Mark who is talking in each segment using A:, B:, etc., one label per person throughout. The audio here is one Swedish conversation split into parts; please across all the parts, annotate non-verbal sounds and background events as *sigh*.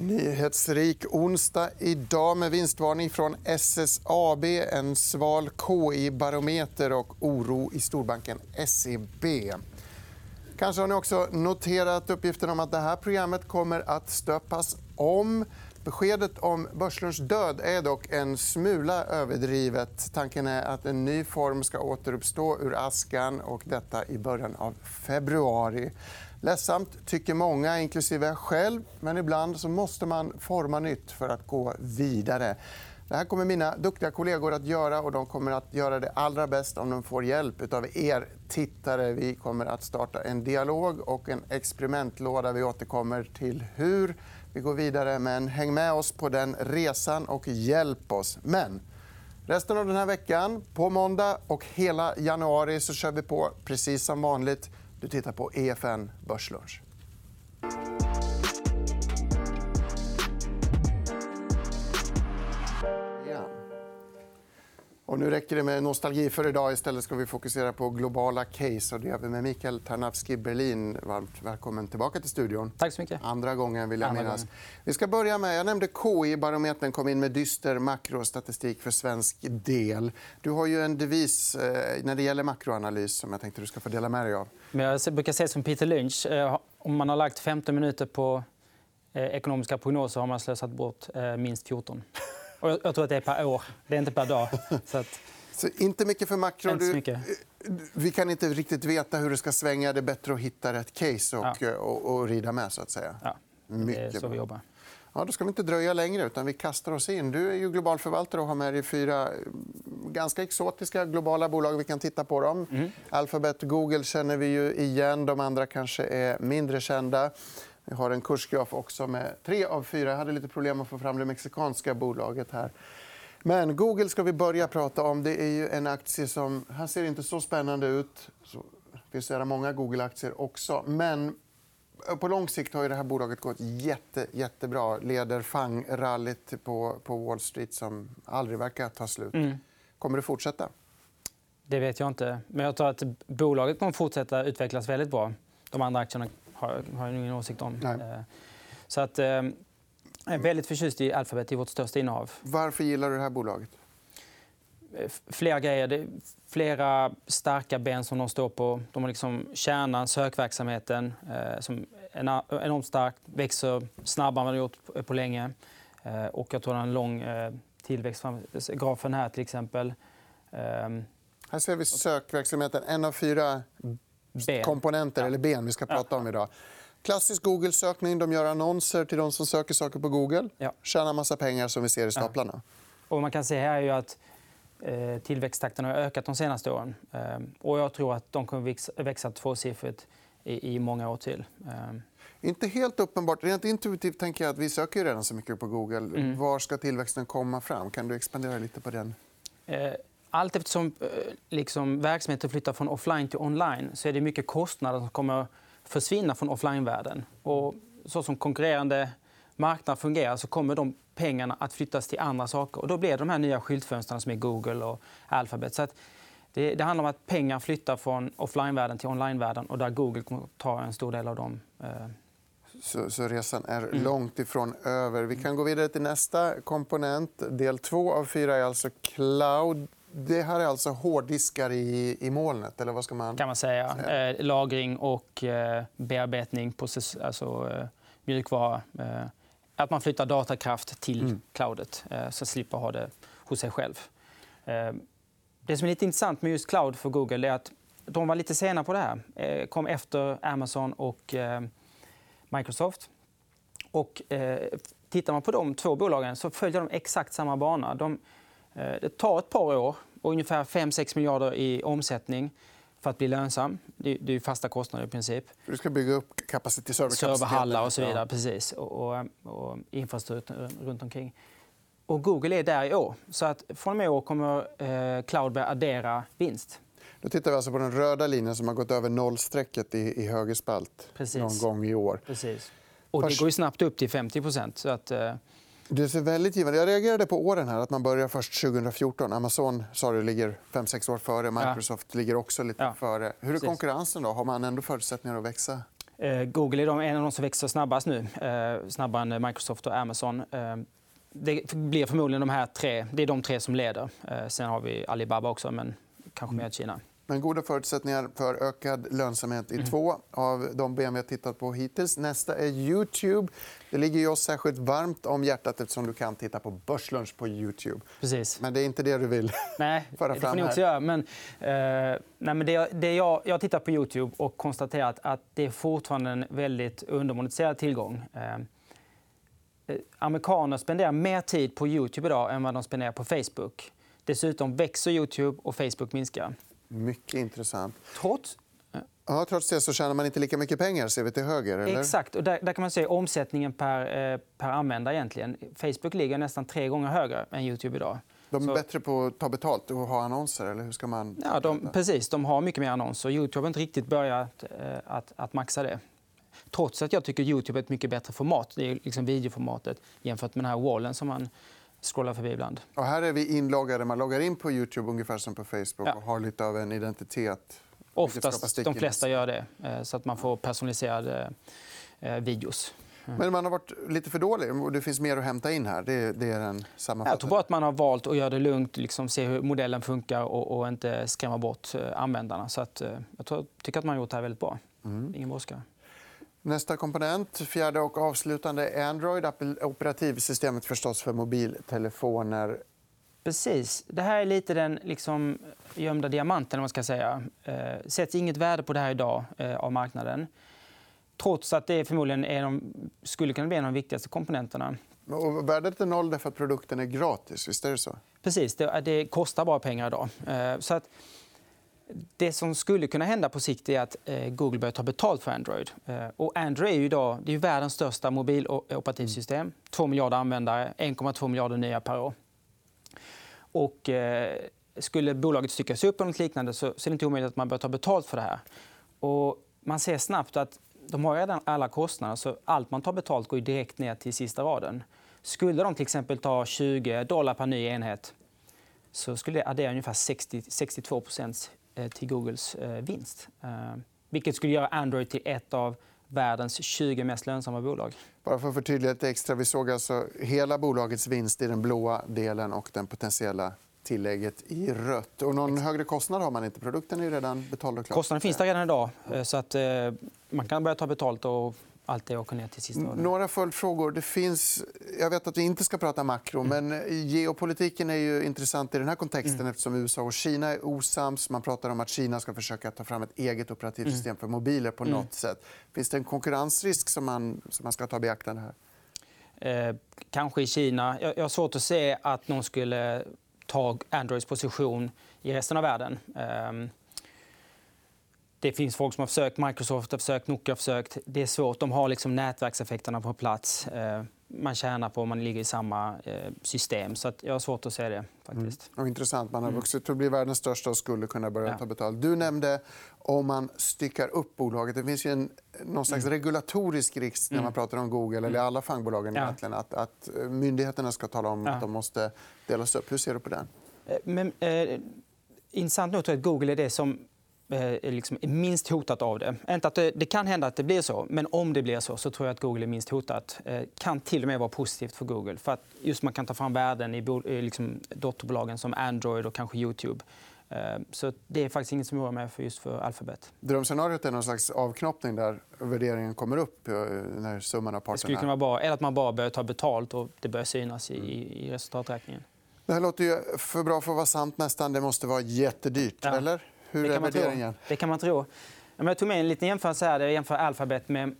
A: Nyhetsrik onsdag idag med vinstvarning från SSAB, en sval KI-barometer och oro i storbanken SEB. Kanske har ni också noterat uppgiften om att det här programmet kommer att stöpas om. Beskedet om Börslunds död är dock en smula överdrivet. Tanken är att en ny form ska återuppstå ur askan och detta i början av februari. Ledsamt, tycker många, inklusive jag själv. Men ibland så måste man forma nytt för att gå vidare. Det här kommer mina duktiga kollegor att göra. och De kommer att göra det allra bäst om de får hjälp av er tittare. Vi kommer att starta en dialog och en experimentlåda. Vi återkommer till hur vi går vidare. Men häng med oss på den resan och hjälp oss. Men resten av den här veckan, på måndag och hela januari så kör vi på precis som vanligt. Du tittar på EFN Börslunch. Och nu räcker det med nostalgi för idag. Istället ska vi fokusera på globala case. Och det gör vi med Mikael Tarnavski, Berlin. Varmt välkommen tillbaka till studion.
B: Tack så mycket.
A: Andra gången, vill jag minnas. Vi ska börja med... Jag nämnde KI. Barometern kom in med dyster makrostatistik för svensk del. Du har ju en devis eh, när det gäller makroanalys som jag tänkte du ska få dela med dig av.
B: Jag brukar säga som Peter Lynch. Eh, om man har lagt 15 minuter på eh, ekonomiska prognoser har man slösat bort minst 14. Och jag tror att det är per år. Det är inte per dag. Så att...
A: Så inte mycket för makro.
B: Mycket.
A: Vi kan inte riktigt veta hur det ska svänga. Det är bättre att hitta rätt case och, ja. och, och rida med. så att säga.
B: Ja, det är så vi jobbar.
A: Ja, då ska vi inte dröja längre. utan Vi kastar oss in. Du är ju global förvaltare och har med dig fyra ganska exotiska globala bolag. Vi kan titta på dem. Mm. Alphabet Google känner vi ju igen. De andra kanske är mindre kända. Vi har en kursgraf också med tre av fyra. Jag hade lite problem att få fram det mexikanska bolaget. här. Men Google ska vi börja prata om. Det är ju en aktie som... Här ser inte så spännande ut. Det finns många Google-aktier också. Men på lång sikt har det här bolaget gått jätte, jättebra. Leder FANG-rallyt på, på Wall Street som aldrig verkar ta slut. Mm. Kommer det fortsätta?
B: Det vet jag inte. Men jag tror att bolaget kommer fortsätta utvecklas väldigt bra. De andra aktierna har, har jag ingen åsikt om. Nej. Eh, så att, eh, jag är väldigt förtjust i Alphabet, är vårt största innehav.
A: Varför gillar du det här bolaget?
B: Eh, flera grejer. Flera starka ben som de står på. De har liksom kärnan, sökverksamheten, som är enormt stark. Växer snabbare än vad de gjort på länge. Och jag tror den har en lång tillväxt. Grafen här, till exempel.
A: Här ser vi sökverksamheten. En av fyra ben. komponenter eller ben vi ska prata om idag. Klassisk Google-sökning. De gör annonser till de som söker saker på Google. Ja. Tjänar massa pengar, som vi ser i staplarna. Ja.
B: Och man kan se här är att eh, tillväxttakten har ökat de senaste åren. Eh, och jag tror att de kommer växa tvåsiffrigt i, i många år till. Eh.
A: Inte helt uppenbart. Rent intuitivt tänker jag att vi söker redan så mycket på Google. Mm. Var ska tillväxten komma fram? Kan du expandera lite på den?
B: Allt eftersom eh, liksom, verksamheten flyttar från offline till online så är det mycket kostnader som kommer försvinna från offline-världen. Och så som konkurrerande marknader fungerar så kommer de pengarna att flyttas till andra saker. Och då blir det de här nya skyltfönstren som är Google och Alphabet. Så det, det, handlar om att pengar flyttar från offline-världen till online-världen och där Google ta en stor del av dem. Eh.
A: Så, så, resan är mm. långt ifrån över. Vi kan gå vidare till nästa komponent. Del två av fyra är alltså cloud. Det här är alltså hårddiskar i, i molnet? Eller vad ska man...
B: kan man säga. Eh, lagring och eh, bearbetning på alltså, eh, mjukvara. Eh, att man flyttar datakraft till mm. cloudet eh, så slipper ha det hos sig själv. Eh, det som är lite intressant med just cloud för Google är att de var lite sena på det här. Kom efter Amazon och Microsoft. Och, tittar man på de två bolagen så följer de exakt samma bana. De det tar ett par år och ungefär 5-6 miljarder i omsättning för att bli lönsam. Det är fasta kostnader. i princip.
A: Du ska bygga upp kapacitet,
B: serverhallar och så vidare. Precis. Och, och, och infrastruktur runt omkring. Och Google är där i år. Så att från och med i år kommer eh, cloud börja addera vinst.
A: Då tittar vi alltså på den röda linjen som har gått över nollstrecket i, i höger spalt Precis. någon gång i år.
B: Precis. Och det går snabbt upp till 50 så att, eh,
A: det ser väldigt givande. Jag reagerade på åren. här, att Man börjar först 2014. Amazon sa du, ligger 5-6 år före. Microsoft ja. ligger också lite ja. före. Hur är konkurrensen? då? Har man ändå förutsättningar att växa?
B: Eh, Google är de, en av de som växer snabbast nu. Eh, snabbare än Microsoft och Amazon. Eh, det blir förmodligen de här tre. Det är de tre som leder. Sen har vi Alibaba också, men kanske mer Kina.
A: Men goda förutsättningar för ökad lönsamhet i mm. två av de ben vi har tittat på hittills. Nästa är Youtube. Det ligger ju oss särskilt varmt om hjärtat eftersom du kan titta på Börslunch på Youtube.
B: Precis.
A: Men det är inte det du vill
B: nej, *laughs*
A: föra
B: fram
A: det får
B: ni också göra. Men, eh, nej, men det, det jag, jag tittar på Youtube och konstaterat att det är fortfarande en väldigt undermonetiserad tillgång. Eh, eh, amerikaner spenderar mer tid på Youtube idag än vad de spenderar på Facebook. Dessutom växer Youtube och Facebook minskar.
A: Mycket intressant.
B: Trots
A: Ja, trots det så tjänar man inte lika mycket pengar. ser vi till höger. Eller?
B: Exakt. Och där, där kan man se omsättningen per, eh, per användare. Egentligen. Facebook ligger nästan tre gånger högre än Youtube idag.
A: De är så... bättre på att ta betalt och ha annonser? Eller hur ska man...
B: ja, de, precis. De har mycket mer annonser. Youtube har inte riktigt börjat eh, att, att maxa det. Trots att jag tycker Youtube är ett mycket bättre format. Det är liksom videoformatet jämfört med den här wallen som man scrollar förbi ibland.
A: Och här är vi inloggade. Man loggar in på Youtube ungefär som på Facebook ja. och har lite av en identitet.
B: Oftast de flesta gör det, eh, så att man får personaliserade eh, videos.
A: Men man har varit lite för dålig. Det finns mer att hämta in här. Det, det är en
B: Jag tror bara att man har valt att göra det lugnt, liksom se hur modellen funkar och, och inte skrämma bort eh, användarna. Så att, jag tror, tycker att man har gjort det här väldigt bra. Mm. Ingen brådska.
A: Nästa komponent, fjärde och avslutande, Android. Operativsystemet förstås för mobiltelefoner.
B: Precis. Det här är lite den liksom, gömda diamanten. Man ska säga. Eh, sätts inget värde på det här idag eh, av marknaden. Trots att det förmodligen är de, skulle kunna bli en av de viktigaste komponenterna.
A: Och värdet är noll därför att produkten är gratis. Visst är det så?
B: Precis. Det, det kostar bara pengar idag. Eh, så att, det som skulle kunna hända på sikt är att eh, Google börjar ta betalt för Android. Eh, och Android är idag, det är världens största mobiloperativsystem. 2 miljarder användare, 1,2 miljarder nya per år. Och, eh, skulle bolaget styckas upp eller något liknande så, är det inte omöjligt att man börjar ta betalt för det här. Och man ser snabbt att de har redan alla kostnader. så Allt man tar betalt går direkt ner till sista raden. Skulle de till exempel ta 20 dollar per ny enhet så skulle det addera ungefär 60, 62 Eh, till Googles eh, vinst. Eh, vilket skulle göra Android till ett av världens 20 mest lönsamma bolag.
A: Bara för att förtydliga lite extra. Vi såg alltså hela bolagets vinst i den blåa delen och den potentiella tillägget i rött. Och någon högre kostnad har man inte. Produkten är redan betald och klar.
B: Kostnaden finns där redan idag. Så att, man kan börja ta betalt och allt det åker ner till sista.
A: Några följdfrågor. Det finns... Jag vet att vi inte ska prata makro, mm. men geopolitiken är ju intressant i den här kontexten mm. eftersom USA och Kina är osams. Man pratar om att Kina ska försöka ta fram ett eget operativsystem mm. för mobiler på mm. något sätt. Finns det en konkurrensrisk som man, som man ska ta i beaktande här?
B: Eh, kanske i Kina. Jag, jag har svårt att se att någon skulle ta Androids position i resten av världen. Eh, det finns folk som har försökt. Microsoft har försökt, Nokia har försökt. Det är svårt. De har liksom nätverkseffekterna på plats. Eh, man tjänar på om man ligger i samma eh, system. Så jag har svårt att se det. faktiskt.
A: Mm. Och intressant. Man har mm. vuxit till att bli världens största och skulle kunna börja ta betalt. Du nämnde om man styckar upp bolaget. Det finns ju en, någon slags mm. regulatorisk risk när man mm. pratar om Google eller mm. alla fangbolagen. Ja. Att, att eh, myndigheterna ska tala om ja. att de måste delas upp. Hur ser du på det?
B: Men, eh, intressant nog tror jag att Google är det som Eh, liksom är minst hotat av det. Inte att det, det, kan hända att det blir så, men om det blir så så tror jag att Google är minst hotat. Det eh, kan till och med vara positivt för Google. För att just Man kan ta fram värden i liksom, dotterbolagen som Android och kanske Youtube. Eh, så det är faktiskt inget som oroar mig för just för Alphabet.
A: Drömscenariot är någon slags avknoppning där värderingen kommer upp när summan av parterna... Det
B: skulle kunna vara bra. Eller att man bara börjar ta betalt och det börjar synas i, i resultaträkningen.
A: Det här låter ju för bra för att vara sant. nästan. Det måste vara jättedyrt. Ja. Eller? Hur det är värderingen?
B: Det kan man tro. Jag tog med en liten jämförelse. här. Jag jämför Alphabet med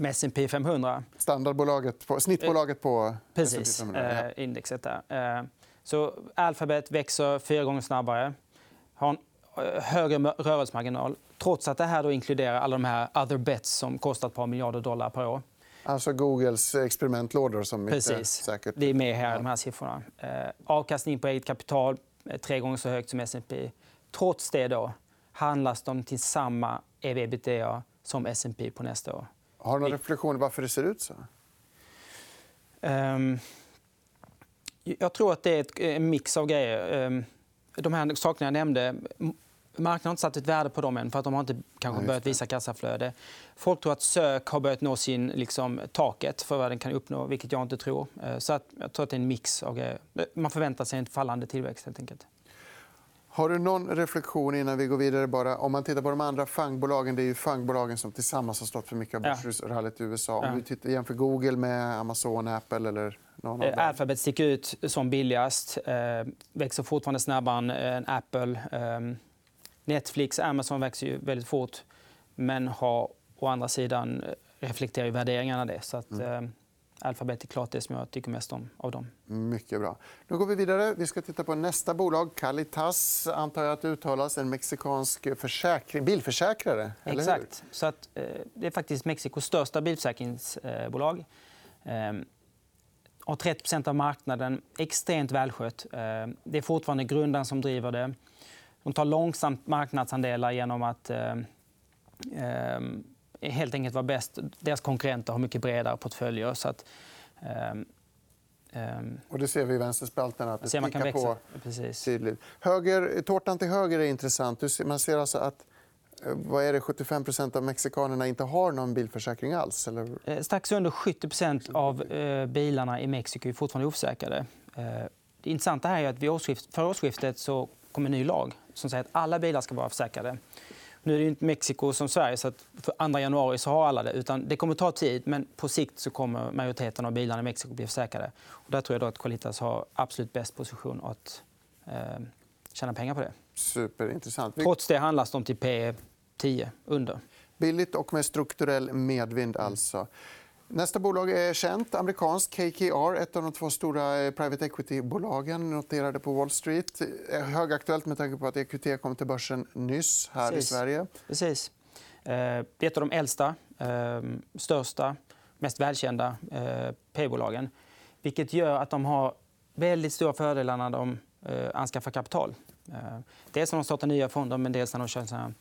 B: med S&P 500.
A: Standardbolaget på, snittbolaget på
B: Precis, S&P 500. Eh, indexet. Där. Eh, så Alphabet växer fyra gånger snabbare. Har en eh, högre rörelsemarginal trots att det här då inkluderar alla de här other bets som kostar ett par miljarder dollar per år.
A: Alltså Googles experimentlådor som
B: Precis.
A: säkert...
B: Det är med här, de här siffrorna. avkastning på eget kapital tre gånger så högt som S&P. Trots det då handlas de till samma ev-ebitda som S&P på nästa år.
A: Har du några reflektioner varför det ser ut så? Um,
B: jag tror att det är en mix av grejer. Um, de här sakerna jag nämnde. marknaden har inte satt ett värde på dem än för att de har inte kanske börjat visa kassaflöde. Folk tror att sök har börjat nå sin liksom, taket för vad den kan uppnå, vilket jag inte tror. Eh, så att, jag tror att det är en mix. Av, man förväntar sig en fallande tillväxt. Helt enkelt.
A: Har du någon reflektion innan vi går vidare? Bara, om man tittar på de andra fangbolagen, det är ju fangbolagen som tillsammans har stått för mycket av börsrallyt i USA. Om du tittar, jämför Google med Amazon, Apple eller någon av
B: dem. Alphabet sticker ut som billigast. Eh, växer fortfarande snabbare än Apple. Eh, Netflix Amazon växer ju väldigt fort men har å andra sidan reflekterar värderingarna det. Så att, eh, Alphabet är klart det som jag tycker mest om av dem.
A: Mycket bra. Nu går vi vidare. Vi ska titta på nästa bolag. Calitas antar jag att det uttalas. En mexikansk försäkring... bilförsäkrare. Eller
B: Exakt. Så att, eh, det är faktiskt Mexikos största bilförsäkringsbolag. Eh, har 30 av marknaden. Extremt välskött. Eh, det är fortfarande grundaren som driver det. De tar långsamt marknadsandelar genom att eh, helt enkelt vara bäst. Deras konkurrenter har mycket bredare portföljer. Så att, um,
A: um, och det ser vi i vänsterspalten att det stickar på Precis. tydligt. Höger, tårtan till höger är intressant. Man ser alltså att eh, vad är det, 75% av mexikanerna inte har någon bilförsäkring alls? Eller?
B: Eh, strax under 70% av eh, bilarna i Mexiko är fortfarande oförsäkrade. Det intressanta är att vid årsskift, för årsskiftet så kom en ny lag som säger att alla bilar ska vara försäkrade. Nu är det inte Mexiko som Sverige, så att för 2 januari så har alla det. Utan det kommer ta tid, men på sikt så kommer majoriteten av bilarna i Mexiko bli försäkrade. Och där tror jag då att Qualitas har absolut bäst position att eh, tjäna pengar på det.
A: Superintressant.
B: Trots det handlas de till P 10 under.
A: Billigt och med strukturell medvind. alltså. Nästa bolag är känt, amerikanskt. KKR, ett av de två stora eh, private equity-bolagen noterade på Wall Street. Eh, högaktuellt med tanke på att EQT kom till börsen nyss här Precis. i Sverige.
B: Precis. Det eh, är ett av de äldsta, största, mest välkända P-bolagen. Vilket gör att de har väldigt stora fördelar när de anskaffar kapital. Dels när de startar nya fonder, men dels när de kör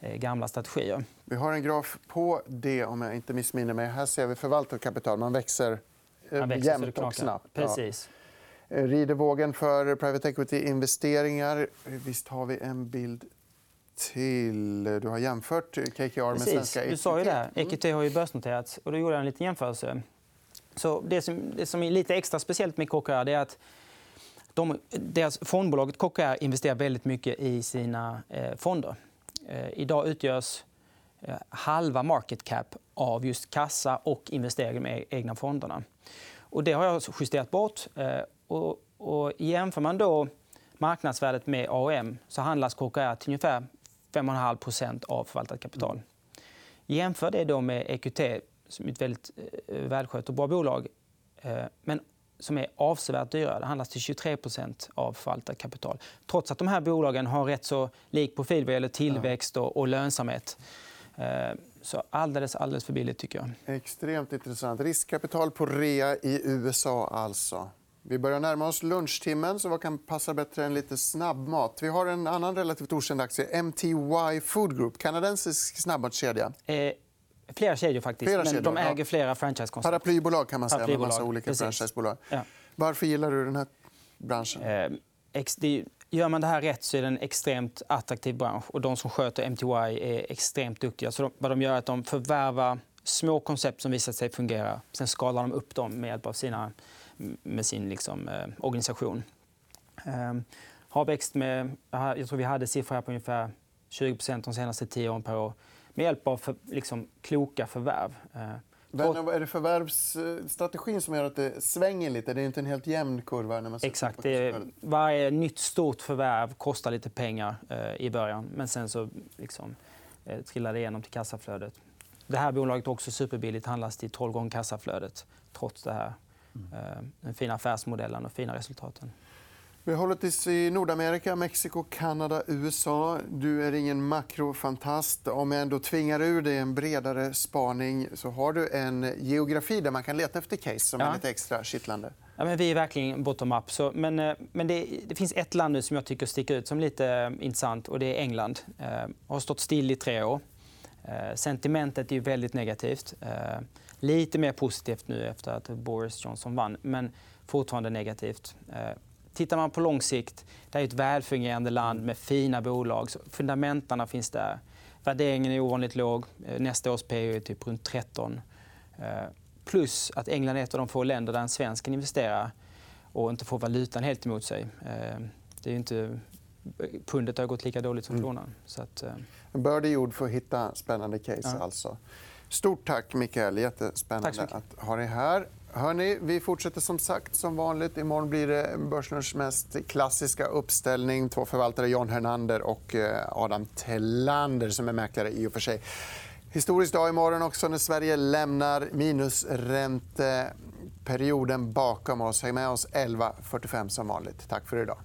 B: gamla strategier.
A: Vi har en graf på det, om jag inte missminner mig. Här ser vi förvaltat kapital. Man växer, eh, Man växer jämnt och snabbt.
B: Precis.
A: Ja. Eh, rider vågen för private equity-investeringar. Visst har vi en bild till. Du har jämfört KKR med svenska
B: EQT. Du sa ju det. EQT har ju börsnoterats. Och då gjorde jag en liten jämförelse. Så det, som, det som är lite extra speciellt med KKR är att de, deras fondbolaget KKR investerar väldigt mycket i sina eh, fonder. Eh, idag utgörs eh, halva market cap av just kassa och investeringar med egna fonderna. Och det har jag justerat bort. Eh, och, och jämför man då marknadsvärdet med AOM så handlas KKR till ungefär 5,5% av förvaltat kapital. Jämför det då med EQT, som är ett väldigt välskött och bra bolag. Men som är avsevärt dyrare. Det handlas till 23% av förvaltat kapital. Trots att de här bolagen har rätt så lik profil vad gäller tillväxt och, lönsamhet. Eh, så alldeles, alldeles för billigt, tycker jag.
A: Extremt intressant. Riskkapital på rea i USA, alltså. Vi börjar närma oss lunchtimmen. så Vad kan passa bättre än lite snabbmat? Vi har en annan relativt okänd aktie, MTY Food Group. Kanadensisk snabbmatskedja.
B: Eh, Flera kedjor, faktiskt. Flera kedjor. Men de äger flera franchisekoncept.
A: Paraplybolag kan man säga, med massa olika Precis. franchisebolag. Ja. Varför gillar du den här branschen?
B: Eh, det, gör man det här rätt så är det en extremt attraktiv bransch. Och de som sköter MTY är extremt duktiga. Så de, vad de gör är att de förvärvar små koncept som visat sig fungera. Sen skalar de upp dem med hjälp av sina, med sin liksom, eh, organisation. Eh, har växt med... Jag tror vi hade siffror på ungefär 20% de senaste tio åren per år med hjälp av för, liksom, kloka förvärv.
A: Eh, men är det förvärvsstrategin som gör att det svänger lite? Det är inte en helt jämn kurva. När man
B: Exakt. Det är, varje nytt stort förvärv kostar lite pengar eh, i början. Men sen så liksom, eh, trillar det igenom till kassaflödet. Det här bolaget är också superbilligt. handlas till 12 gånger kassaflödet trots det här. Mm. Eh, den fina affärsmodellen och fina resultaten.
A: Vi hållit oss i Nordamerika, Mexiko, Kanada, USA. Du är ingen makrofantast. Om jag ändå tvingar ur dig en bredare spaning så har du en geografi där man kan leta efter case som ja. är lite extra kittlande.
B: Ja, men vi är verkligen bottom-up. Men, eh, men det, det, finns ett land nu som jag tycker sticker ut som lite eh, intressant. och Det är England. Eh, har stått still i tre år. Eh, sentimentet är väldigt negativt. Eh, lite mer positivt nu efter att Boris Johnson vann, men fortfarande negativt. Eh, tittar man på lång sikt, det är ett välfungerande land med fina bolag. Fundamentarna finns där. Värderingen är ovanligt låg. Eh, nästa års PE är typ runt 13. Eh, plus att England är ett av de få länder där en svensk kan investera och inte få valutan helt emot sig. Eh, det är inte... Pundet har gått lika dåligt som mm. kronan. Så att...
A: En bördig jord för att hitta spännande case. Ja. Alltså. Stort tack, Mikael. Jättespännande att ha dig här. Hörni, vi fortsätter som sagt som vanligt. Imorgon blir det Börslunchs mest klassiska uppställning. Två förvaltare, John Hernander och eh, Adam Tellander, som är mäklare i och för sig. Historisk dag imorgon också när Sverige lämnar minusränteperioden bakom oss. Häng med oss 11.45 som vanligt. Tack för idag.